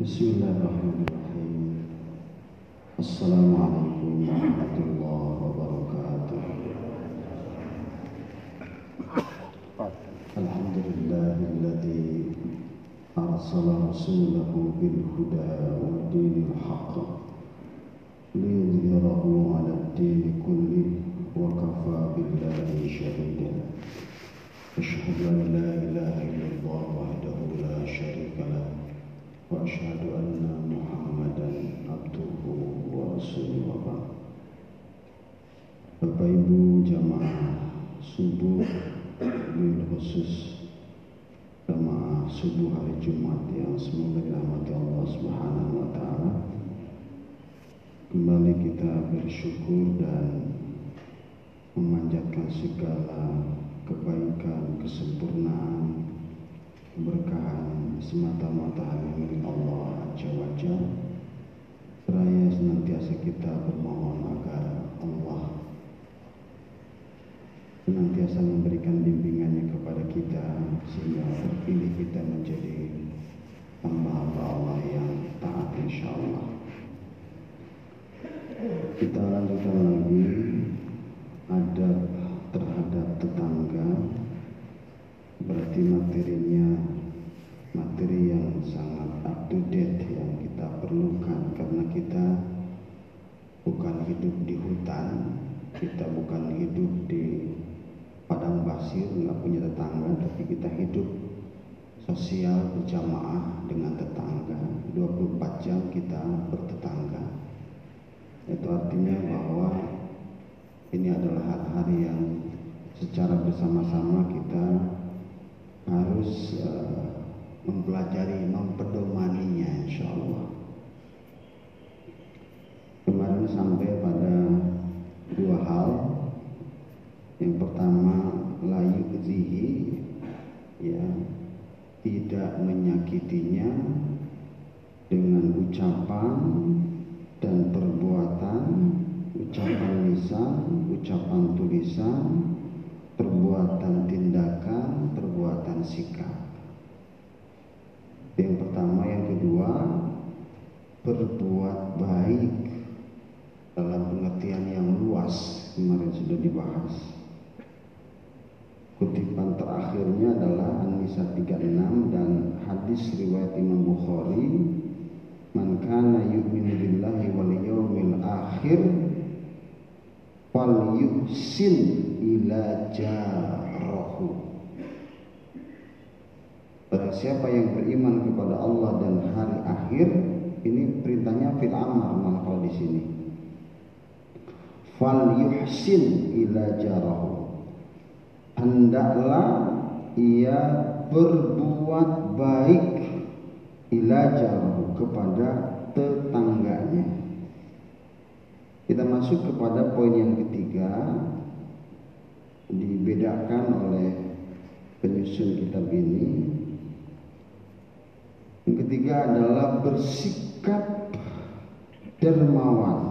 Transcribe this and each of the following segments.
بسم الله الرحمن الرحيم. السلام عليكم ورحمة الله وبركاته. الحمد لله الذي أرسل رسوله بالهدى ودين الحق ليظهره على الدين كله وكفى بالله شهيدا. أشهد أن لا إله إلا الله وحده لا شريك له. وأشهد أن محمدا عبده ورسوله وبعد Bapak Ibu jamaah subuh bil khusus jamaah subuh hari Jumat yang semoga dirahmati Allah Subhanahu wa taala. Kembali kita bersyukur dan memanjatkan segala kebaikan, kesempurnaan, keberkahan semata-mata hanya milik Allah Azza wa Seraya senantiasa kita bermohon agar Allah senantiasa memberikan bimbingannya kepada kita sehingga terpilih kita menjadi hamba-hamba Allah yang taat insya Allah. Kita lanjutkan lagi adab terhadap tetangga berarti materi sangat up to date yang kita perlukan karena kita bukan hidup di hutan kita bukan hidup di padang pasir nggak punya tetangga tapi kita hidup sosial berjamaah dengan tetangga. 24 jam kita bertetangga. Itu artinya bahwa ini adalah hari-hari yang secara bersama-sama kita harus uh, mempelajari memperdomaninya insya Allah kemarin sampai pada dua hal yang pertama layu zihi ya tidak menyakitinya dengan ucapan dan perbuatan, ucapan lisan, ucapan tulisan, perbuatan tindakan, perbuatan sikap. Yang pertama, yang kedua, berbuat baik dalam pengertian yang luas kemarin sudah dibahas. Kutipan terakhirnya adalah An-Nisa 36 dan hadis riwayat Imam Bukhari Man kana yu'minu billahi wal yawmil akhir fal yuhsin ila jarahu Barang siapa yang beriman kepada Allah dan hari akhir ini perintahnya fil amar malah kalau di sini fal yuhsin ila jarahu hendaklah ia berbuat baik ilajahu kepada tetangganya. Kita masuk kepada poin yang ketiga dibedakan oleh penyusun kitab ini. Yang ketiga adalah bersikap dermawan.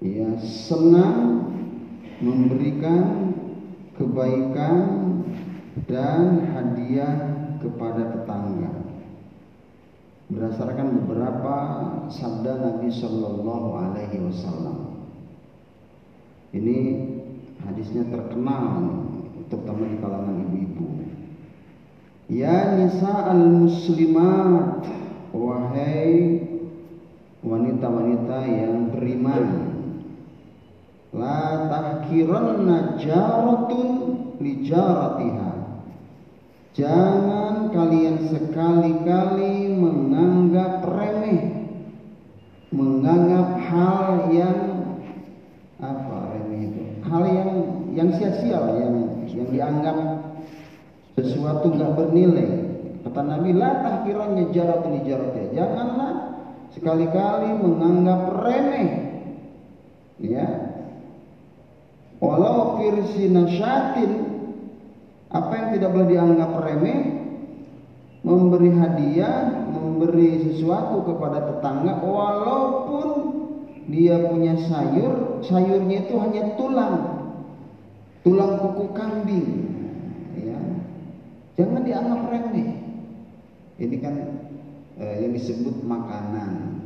Ya, senang memberikan kebaikan dan hadiah kepada tetangga. Berdasarkan beberapa sabda Nabi Shallallahu Alaihi Wasallam. Ini hadisnya terkenal, terutama di kalangan ibu-ibu. Ya nisa al muslimat, wahai wanita-wanita yang beriman, La tahkiranna jaratun li jaratiha. Jangan kalian sekali-kali menganggap remeh, menganggap hal yang apa remeh itu, hal yang yang sia-sia yang yang dianggap sesuatu nggak bernilai. Kata Nabi, la tahkirannya jaratun li jaratiha. Janganlah sekali-kali menganggap remeh, ya Walau firsi nasyatin apa yang tidak boleh dianggap remeh memberi hadiah, memberi sesuatu kepada tetangga walaupun dia punya sayur, sayurnya itu hanya tulang. Tulang kuku kambing. Jangan dianggap remeh. Ini kan eh, yang disebut makanan.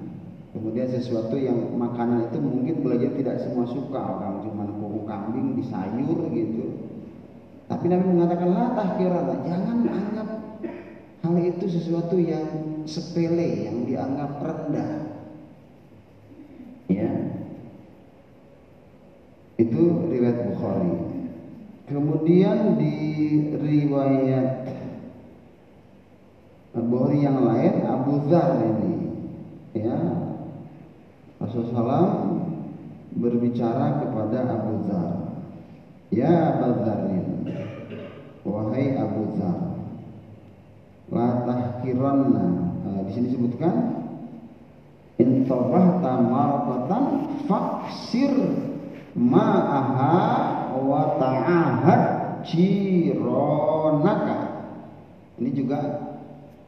Kemudian sesuatu yang makanan itu mungkin belajar tidak semua suka orang cuma kuku kambing di sayur gitu. Tapi Nabi mengatakan la tahkirana, jangan anggap hal itu sesuatu yang sepele, yang dianggap rendah. Ya. Itu riwayat Bukhari. Kemudian di riwayat Bukhari yang lain Abu Dzar ini ya. Rasulullah berbicara kepada Abu Dzar Ya Abu Dzarin Wahai Abu Dzar La tahkiranna nah, Di sini disebutkan Intobahta marqatan Faksir Ma'aha Wa ta'ahad Jironaka Ini juga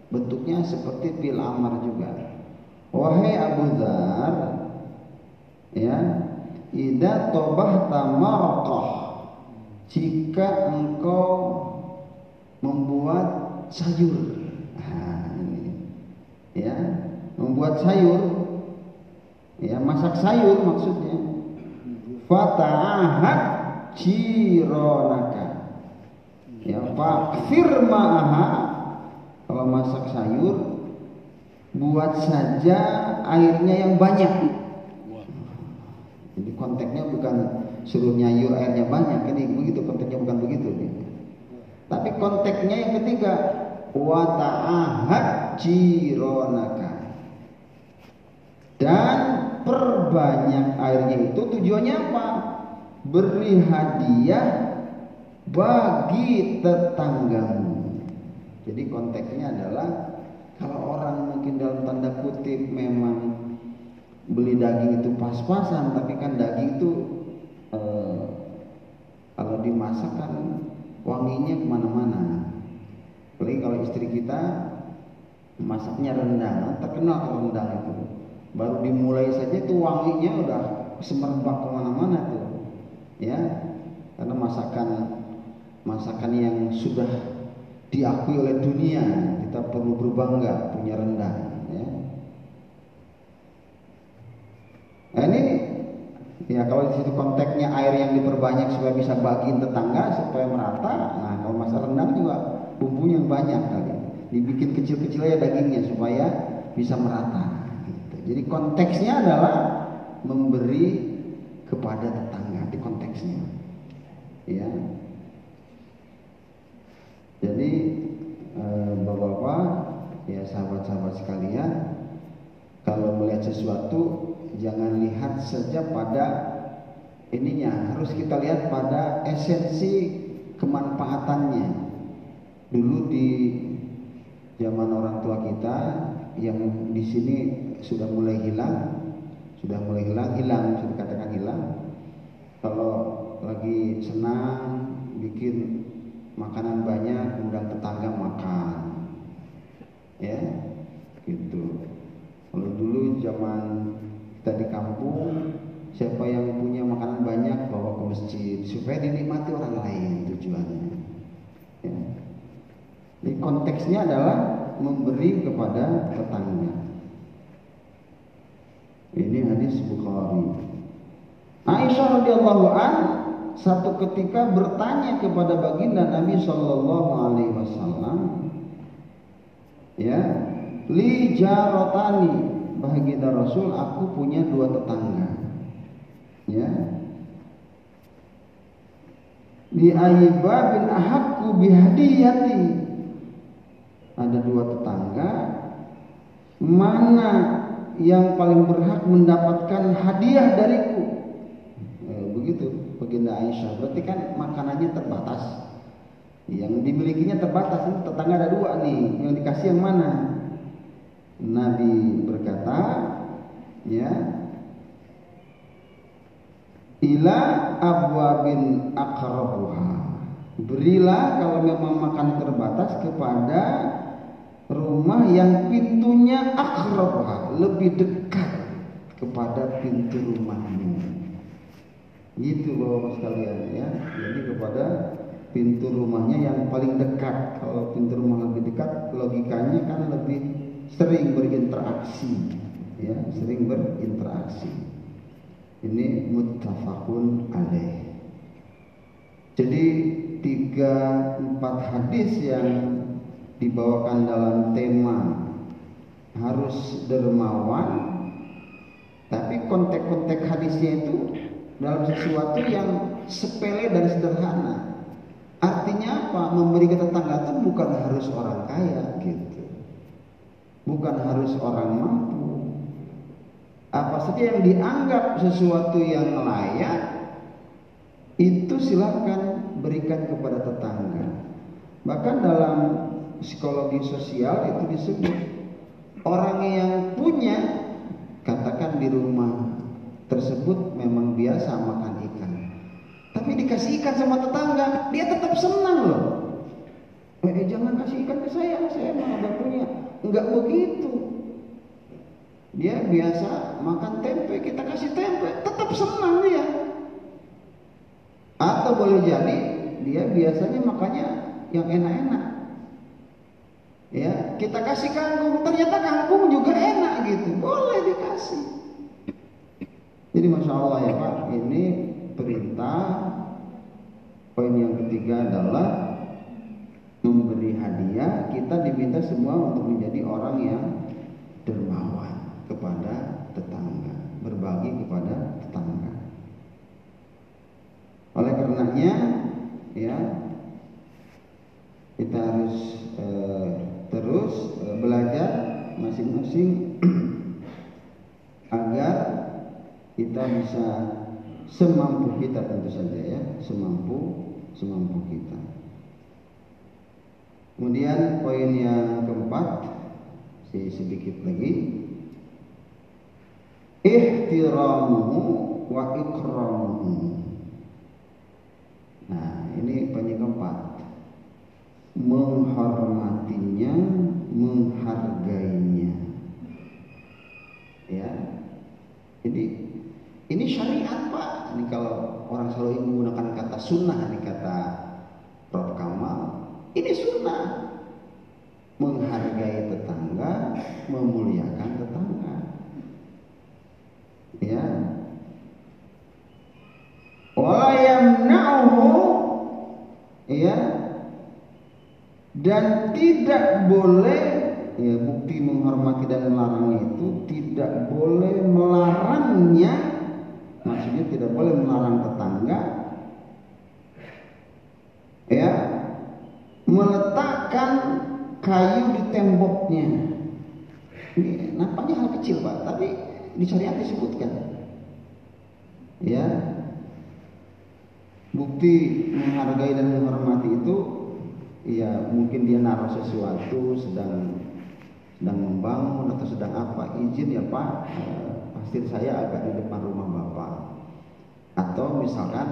bentuknya seperti pil amar juga. Wahai Abu Dzar, ya, ida tobah tamarqah jika engkau membuat sayur. Nah, ini. Ya, membuat sayur ya masak sayur maksudnya fata'ahad jironaka. Ya fakfir ma'aha. Kalau masak sayur buat saja airnya yang banyak. Jadi konteksnya bukan suruh nyayur airnya banyak ini begitu konteksnya bukan begitu tapi konteksnya yang ketiga wa ta'ahad jironaka. Dan perbanyak airnya itu tujuannya apa beri hadiah bagi tetanggamu jadi konteksnya adalah kalau orang mungkin dalam tanda kutip memang beli daging itu pas-pasan, tapi kan daging itu eh, kalau dimasak kan wanginya ke mana-mana. Apalagi kalau istri kita masaknya rendang, terkenal rendang itu. Baru dimulai saja itu wanginya udah semerbak ke mana-mana tuh, ya. Karena masakan masakan yang sudah diakui oleh dunia kita perlu berbangga punya rendang ya. nah ini ya kalau di situ konteksnya air yang diperbanyak supaya bisa bagiin tetangga supaya merata nah kalau masalah rendang juga bumbunya banyak kali dibikin kecil-kecil aja dagingnya supaya bisa merata gitu. jadi konteksnya adalah memberi kepada tetangga konteksnya ya jadi eh, bapak-bapak, ya sahabat-sahabat sekalian, kalau melihat sesuatu jangan lihat saja pada ininya, harus kita lihat pada esensi kemanfaatannya. Dulu di zaman orang tua kita yang di sini sudah mulai hilang, sudah mulai hilang, hilang, sudah dikatakan hilang. Kalau lagi senang bikin makanan banyak undang tetangga makan ya gitu kalau dulu zaman kita di kampung siapa yang punya makanan banyak bawa ke masjid supaya dinikmati orang lain tujuannya ya. Jadi konteksnya adalah memberi kepada tetangga. Ini hadis Bukhari. Aisyah radhiyallahu an satu ketika bertanya kepada baginda Nabi Shallallahu Alaihi Wasallam, ya, li jarotani baginda Rasul, aku punya dua tetangga, ya. Di Ayyibah bin Ahakku bihadiyati ada dua tetangga. Mana yang paling berhak mendapatkan hadiah dariku begitu baginda Aisyah. Berarti kan makanannya terbatas. Yang dimilikinya terbatas. Tetangga ada dua nih. Yang dikasih yang mana? Nabi berkata, ya, ila abwabin akrabuha. Berilah kalau memang makan terbatas kepada rumah yang pintunya akrabuha, lebih dekat kepada pintu rumahmu. Itu bapak sekalian ya. Jadi kepada pintu rumahnya yang paling dekat. Kalau pintu rumah lebih dekat, logikanya kan lebih sering berinteraksi ya sering berinteraksi ini muttafaqun alaih jadi tiga empat hadis yang dibawakan dalam tema harus dermawan tapi konteks-konteks hadisnya itu dalam sesuatu yang sepele dan sederhana. Artinya apa? Memberi ke tetangga itu bukan harus orang kaya gitu. Bukan harus orang mampu. Apa saja yang dianggap sesuatu yang layak itu silakan berikan kepada tetangga. Bahkan dalam psikologi sosial itu disebut orang yang punya katakan di rumah tersebut memang biasa makan ikan. Tapi dikasih ikan sama tetangga dia tetap senang loh. Eh, eh jangan kasih ikan ke saya saya mau ada punya. Enggak begitu. Dia biasa makan tempe kita kasih tempe tetap senang dia. Atau boleh jadi dia biasanya makannya yang enak-enak. Ya kita kasih kangkung ternyata kangkung juga enak gitu. Boleh dikasih jadi masya Allah ya Pak ini perintah poin yang ketiga adalah memberi hadiah. Kita diminta semua untuk menjadi orang yang dermawan kepada tetangga berbagi kepada tetangga. Oleh karenanya ya kita harus eh, terus e, belajar masing-masing agar kita bisa semampu kita tentu saja ya. Semampu semampu kita. Kemudian poin yang keempat sedikit lagi. Ihtiramuhu wa ikramuhu. Nah ini poin yang keempat. Menghormatinya, menghargainya. Ya. Jadi ini syariat Pak. Ini kalau orang selalu menggunakan kata sunnah, ini kata Prof Kamal. Ini sunnah. Menghargai tetangga, memuliakan tetangga. Ya. Wa ya dan tidak boleh ya bukti menghormati dan melarang itu tidak boleh melarangnya maksudnya tidak boleh melarang tetangga ya meletakkan kayu di temboknya. Ini nampaknya hal kecil pak tapi di syariat disebutkan. Ya. Bukti menghargai dan menghormati itu ya mungkin dia naruh sesuatu sedang sedang membangun atau sedang apa. Izin ya Pak eh, pasti saya agak di depan rumah Bapak atau misalkan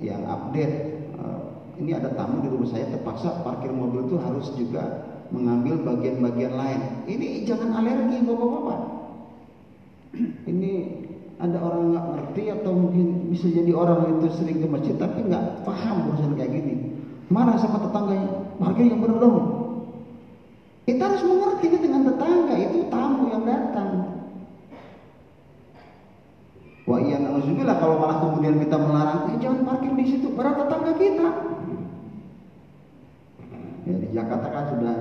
yang update eh, ini ada tamu di rumah saya terpaksa parkir mobil itu harus juga mengambil bagian-bagian lain. Ini jangan alergi Bapak-bapak. Ini ada orang nggak ngerti atau mungkin bisa jadi orang itu sering ke masjid tapi nggak paham urusan kayak gini. Marah sama tetangganya, parkir yang benar dong. Kita harus mengerti dengan tetangga itu tamu yang datang. Wah nauzubillah kalau malah kemudian kita melarang, eh jangan parkir di situ, pada tetangga kita. Ya di Jakarta kan sudah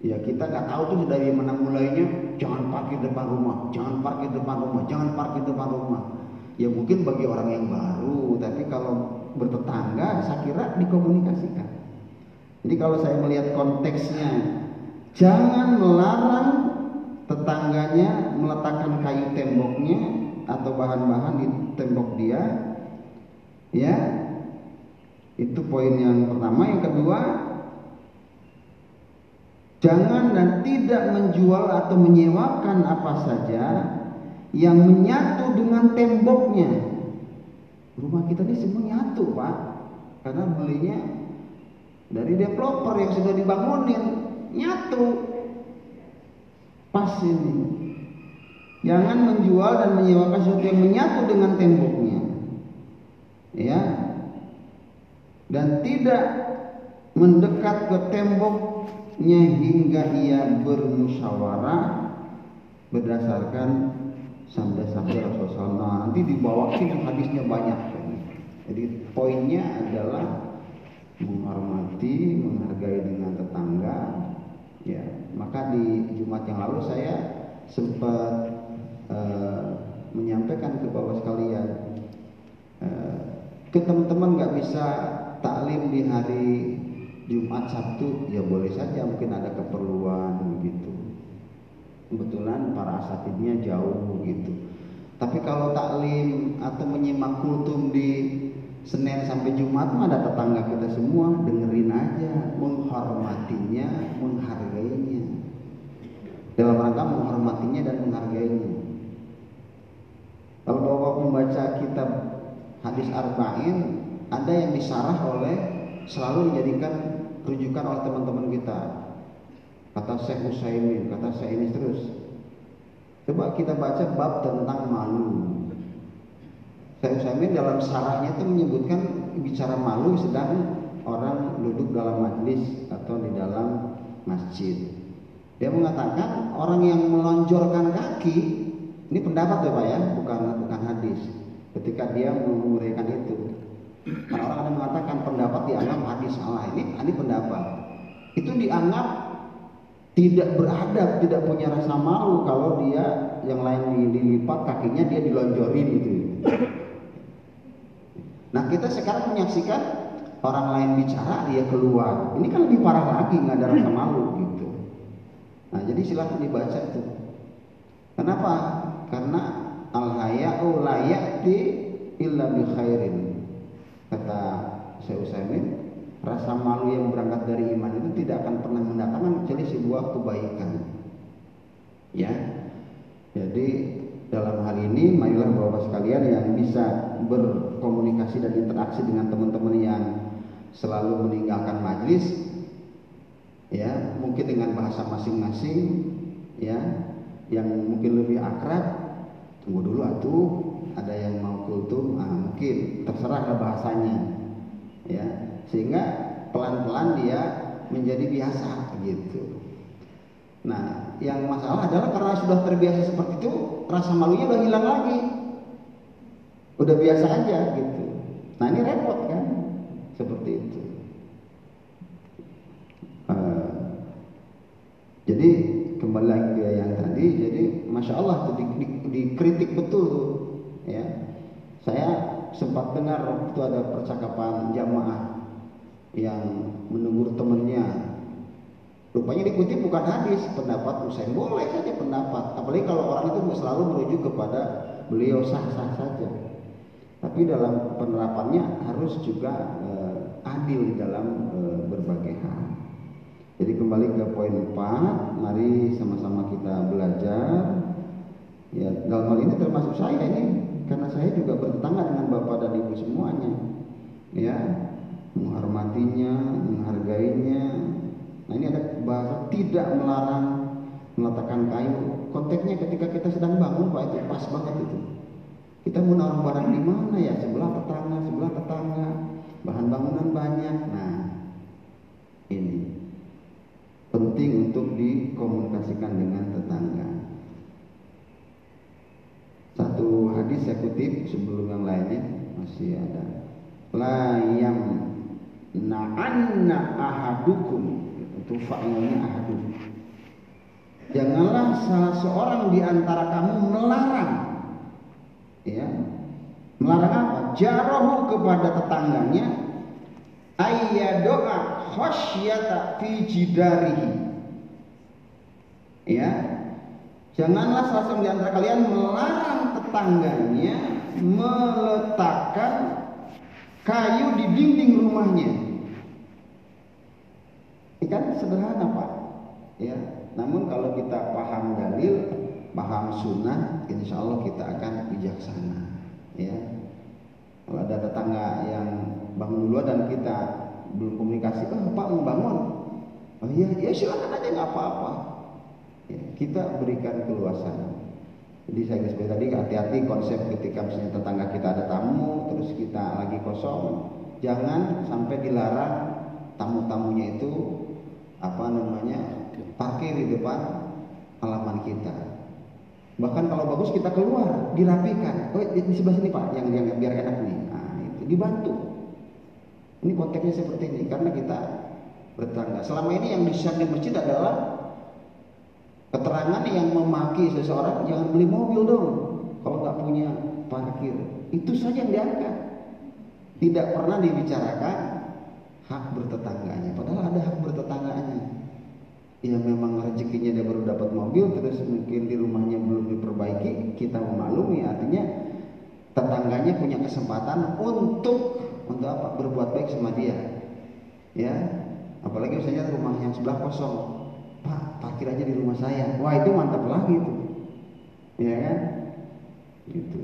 Ya kita nggak tahu tuh dari mana mulainya jangan parkir depan rumah, jangan parkir depan rumah, jangan parkir depan rumah. Ya mungkin bagi orang yang baru, tapi kalau bertetangga saya kira dikomunikasikan. Jadi kalau saya melihat konteksnya jangan melarang tetangganya meletakkan kayu temboknya atau bahan-bahan di tembok dia ya itu poin yang pertama yang kedua jangan dan tidak menjual atau menyewakan apa saja yang menyatu dengan temboknya Rumah kita ini semua nyatu pak, karena belinya dari developer yang sudah dibangunin nyatu. Pas ini. Jangan menjual dan menyewakan sesuatu yang menyatu dengan temboknya. Ya. Dan tidak mendekat ke tembok hingga ia bermusyawarah berdasarkan sabda-sabda Rasulullah. Nah, nanti dibawakan hadisnya banyak. Jadi poinnya adalah menghormati, menghargai dengan tetangga. Ya, maka di Jumat yang lalu saya sempat uh, menyampaikan ke bapak sekalian, uh, ke teman-teman nggak bisa taklim di hari Jumat Sabtu, ya boleh saja mungkin ada keperluan begitu. Kebetulan para asatidnya jauh begitu. Tapi kalau taklim atau menyimak kultum di Senin sampai Jumat mah ada tetangga kita semua dengerin aja, menghormatinya, menghargainya. Dalam rangka menghormatinya dan menghargainya. Kalau bapak membaca kitab hadis arba'in, ada yang disarah oleh selalu dijadikan rujukan oleh teman-teman kita. Kata Syekh Usaimin, kata Syekh ini terus. Coba kita baca bab tentang malu. Syekh Utsaimin dalam sarahnya itu menyebutkan bicara malu sedang orang duduk dalam majlis atau di dalam masjid. Dia mengatakan orang yang melonjorkan kaki ini pendapat ya Pak ya, bukan. Ketika dia menguraikan itu, karena orang ada mengatakan pendapat dianggap hadis salah. Ini ini pendapat. Itu dianggap tidak beradab, tidak punya rasa malu kalau dia yang lain dilipat kakinya dia dilonjorin itu. Nah kita sekarang menyaksikan orang lain bicara dia keluar. Ini kan lebih parah lagi nggak ada rasa malu gitu. Nah jadi silahkan dibaca itu. Kenapa? Karena al haya'u la ya'ti illa bi khairin. Kata Syekh Utsaimin, rasa malu yang berangkat dari iman itu tidak akan pernah mendatangkan kecuali sebuah kebaikan. Ya. Jadi dalam hal ini marilah bapak sekalian yang bisa berkomunikasi dan interaksi dengan teman-teman yang selalu meninggalkan majlis ya mungkin dengan bahasa masing-masing ya yang mungkin lebih akrab tunggu dulu atuh ada yang mau kultum ah mungkin terserah bahasanya ya sehingga pelan-pelan dia menjadi biasa gitu Nah, yang masalah adalah karena sudah terbiasa seperti itu, rasa malunya udah hilang lagi. Udah biasa aja gitu. Nah, ini repot kan? Seperti itu. Uh, jadi kembali lagi ke yang tadi, jadi masya Allah dikritik betul tuh, ya. Saya sempat dengar waktu ada percakapan jamaah yang menegur temennya Rupanya dikutip bukan hadis, pendapat Usain boleh saja pendapat. Apalagi kalau orang itu selalu merujuk kepada beliau sah-sah saja. Tapi dalam penerapannya harus juga eh, adil di dalam eh, berbagai hal. Jadi kembali ke poin 4, mari sama-sama kita belajar. Ya, dalam hal ini termasuk saya ini karena saya juga bertetangga dengan Bapak dan Ibu semuanya. Ya, menghormatinya, menghargainya, Nah ini ada bahasa tidak melarang meletakkan kayu. Konteksnya ketika kita sedang bangun Pak itu pas banget itu. Kita mau naruh barang di mana ya? Sebelah tetangga, sebelah tetangga. Bahan bangunan banyak. Nah ini penting untuk dikomunikasikan dengan tetangga. Satu hadis saya kutip sebelum yang lainnya masih ada. La yang na'anna ahadukum itu fa'ilnya ahadun. Janganlah salah seorang di antara kamu melarang ya. Melarang apa? Jarahu kepada tetangganya doa khasyata fi jidarihi. Ya. Janganlah salah seorang di antara kalian melarang tetangganya meletakkan kayu di dinding rumahnya kan sederhana Pak. Ya, namun kalau kita paham dalil, paham sunnah, insya Allah kita akan bijaksana. Ya, kalau ada tetangga yang bangun dulu dan kita belum komunikasi, oh Pak mau bangun, oh iya, ya silakan aja nggak apa-apa. Ya, kita berikan keluasan. Jadi saya guys tadi hati-hati konsep ketika misalnya tetangga kita ada tamu, terus kita lagi kosong, jangan sampai dilarang tamu-tamunya itu apa namanya parkir di depan halaman kita. Bahkan kalau bagus kita keluar, dirapikan. Oh di, sebelah sini pak, yang yang biar enak nih. Nah itu dibantu. Ini konteksnya seperti ini karena kita bertangga. Selama ini yang disiap di masjid adalah keterangan yang memaki seseorang jangan beli mobil dong kalau nggak punya parkir. Itu saja yang diangkat. Tidak pernah dibicarakan hak bertetangganya. Padahal ada hak bertetangganya. Ya memang rezekinya dia baru dapat mobil terus mungkin di rumahnya belum diperbaiki, kita memaklumi artinya tetangganya punya kesempatan untuk untuk apa? berbuat baik sama dia. Ya. Apalagi misalnya rumah yang sebelah kosong. Pak, parkir aja di rumah saya. Wah, itu mantap lagi itu. Ya kan? Gitu.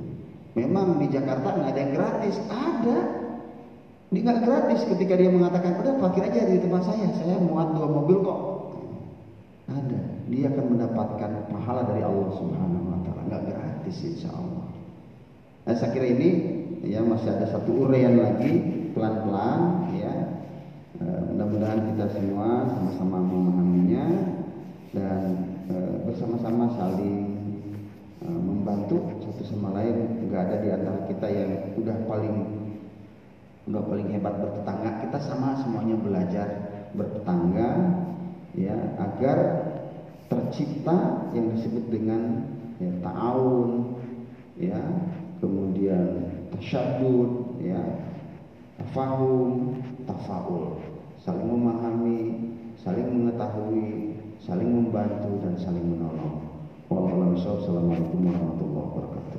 Memang di Jakarta nggak ada yang gratis, ada. Ini nggak gratis ketika dia mengatakan, udah parkir aja di tempat saya, saya muat dua mobil kok. Ada. Dia akan mendapatkan pahala dari Allah Subhanahu Wa Taala, nggak gratis insya Allah. Nah, saya kira ini ya masih ada satu uraian lagi pelan-pelan ya. E, mudah-mudahan kita semua sama-sama memahaminya dan e, bersama-sama saling e, membantu satu sama lain. Enggak ada di antara kita yang udah paling udah paling hebat bertetangga. Kita sama semuanya belajar bertetangga ya agar tercipta yang disebut dengan ya, ta'awun ya kemudian tasyadud ya. Tafahum tafaul. Saling memahami saling mengetahui saling membantu dan saling menolong. Wassalamualaikum warahmatullahi wabarakatuh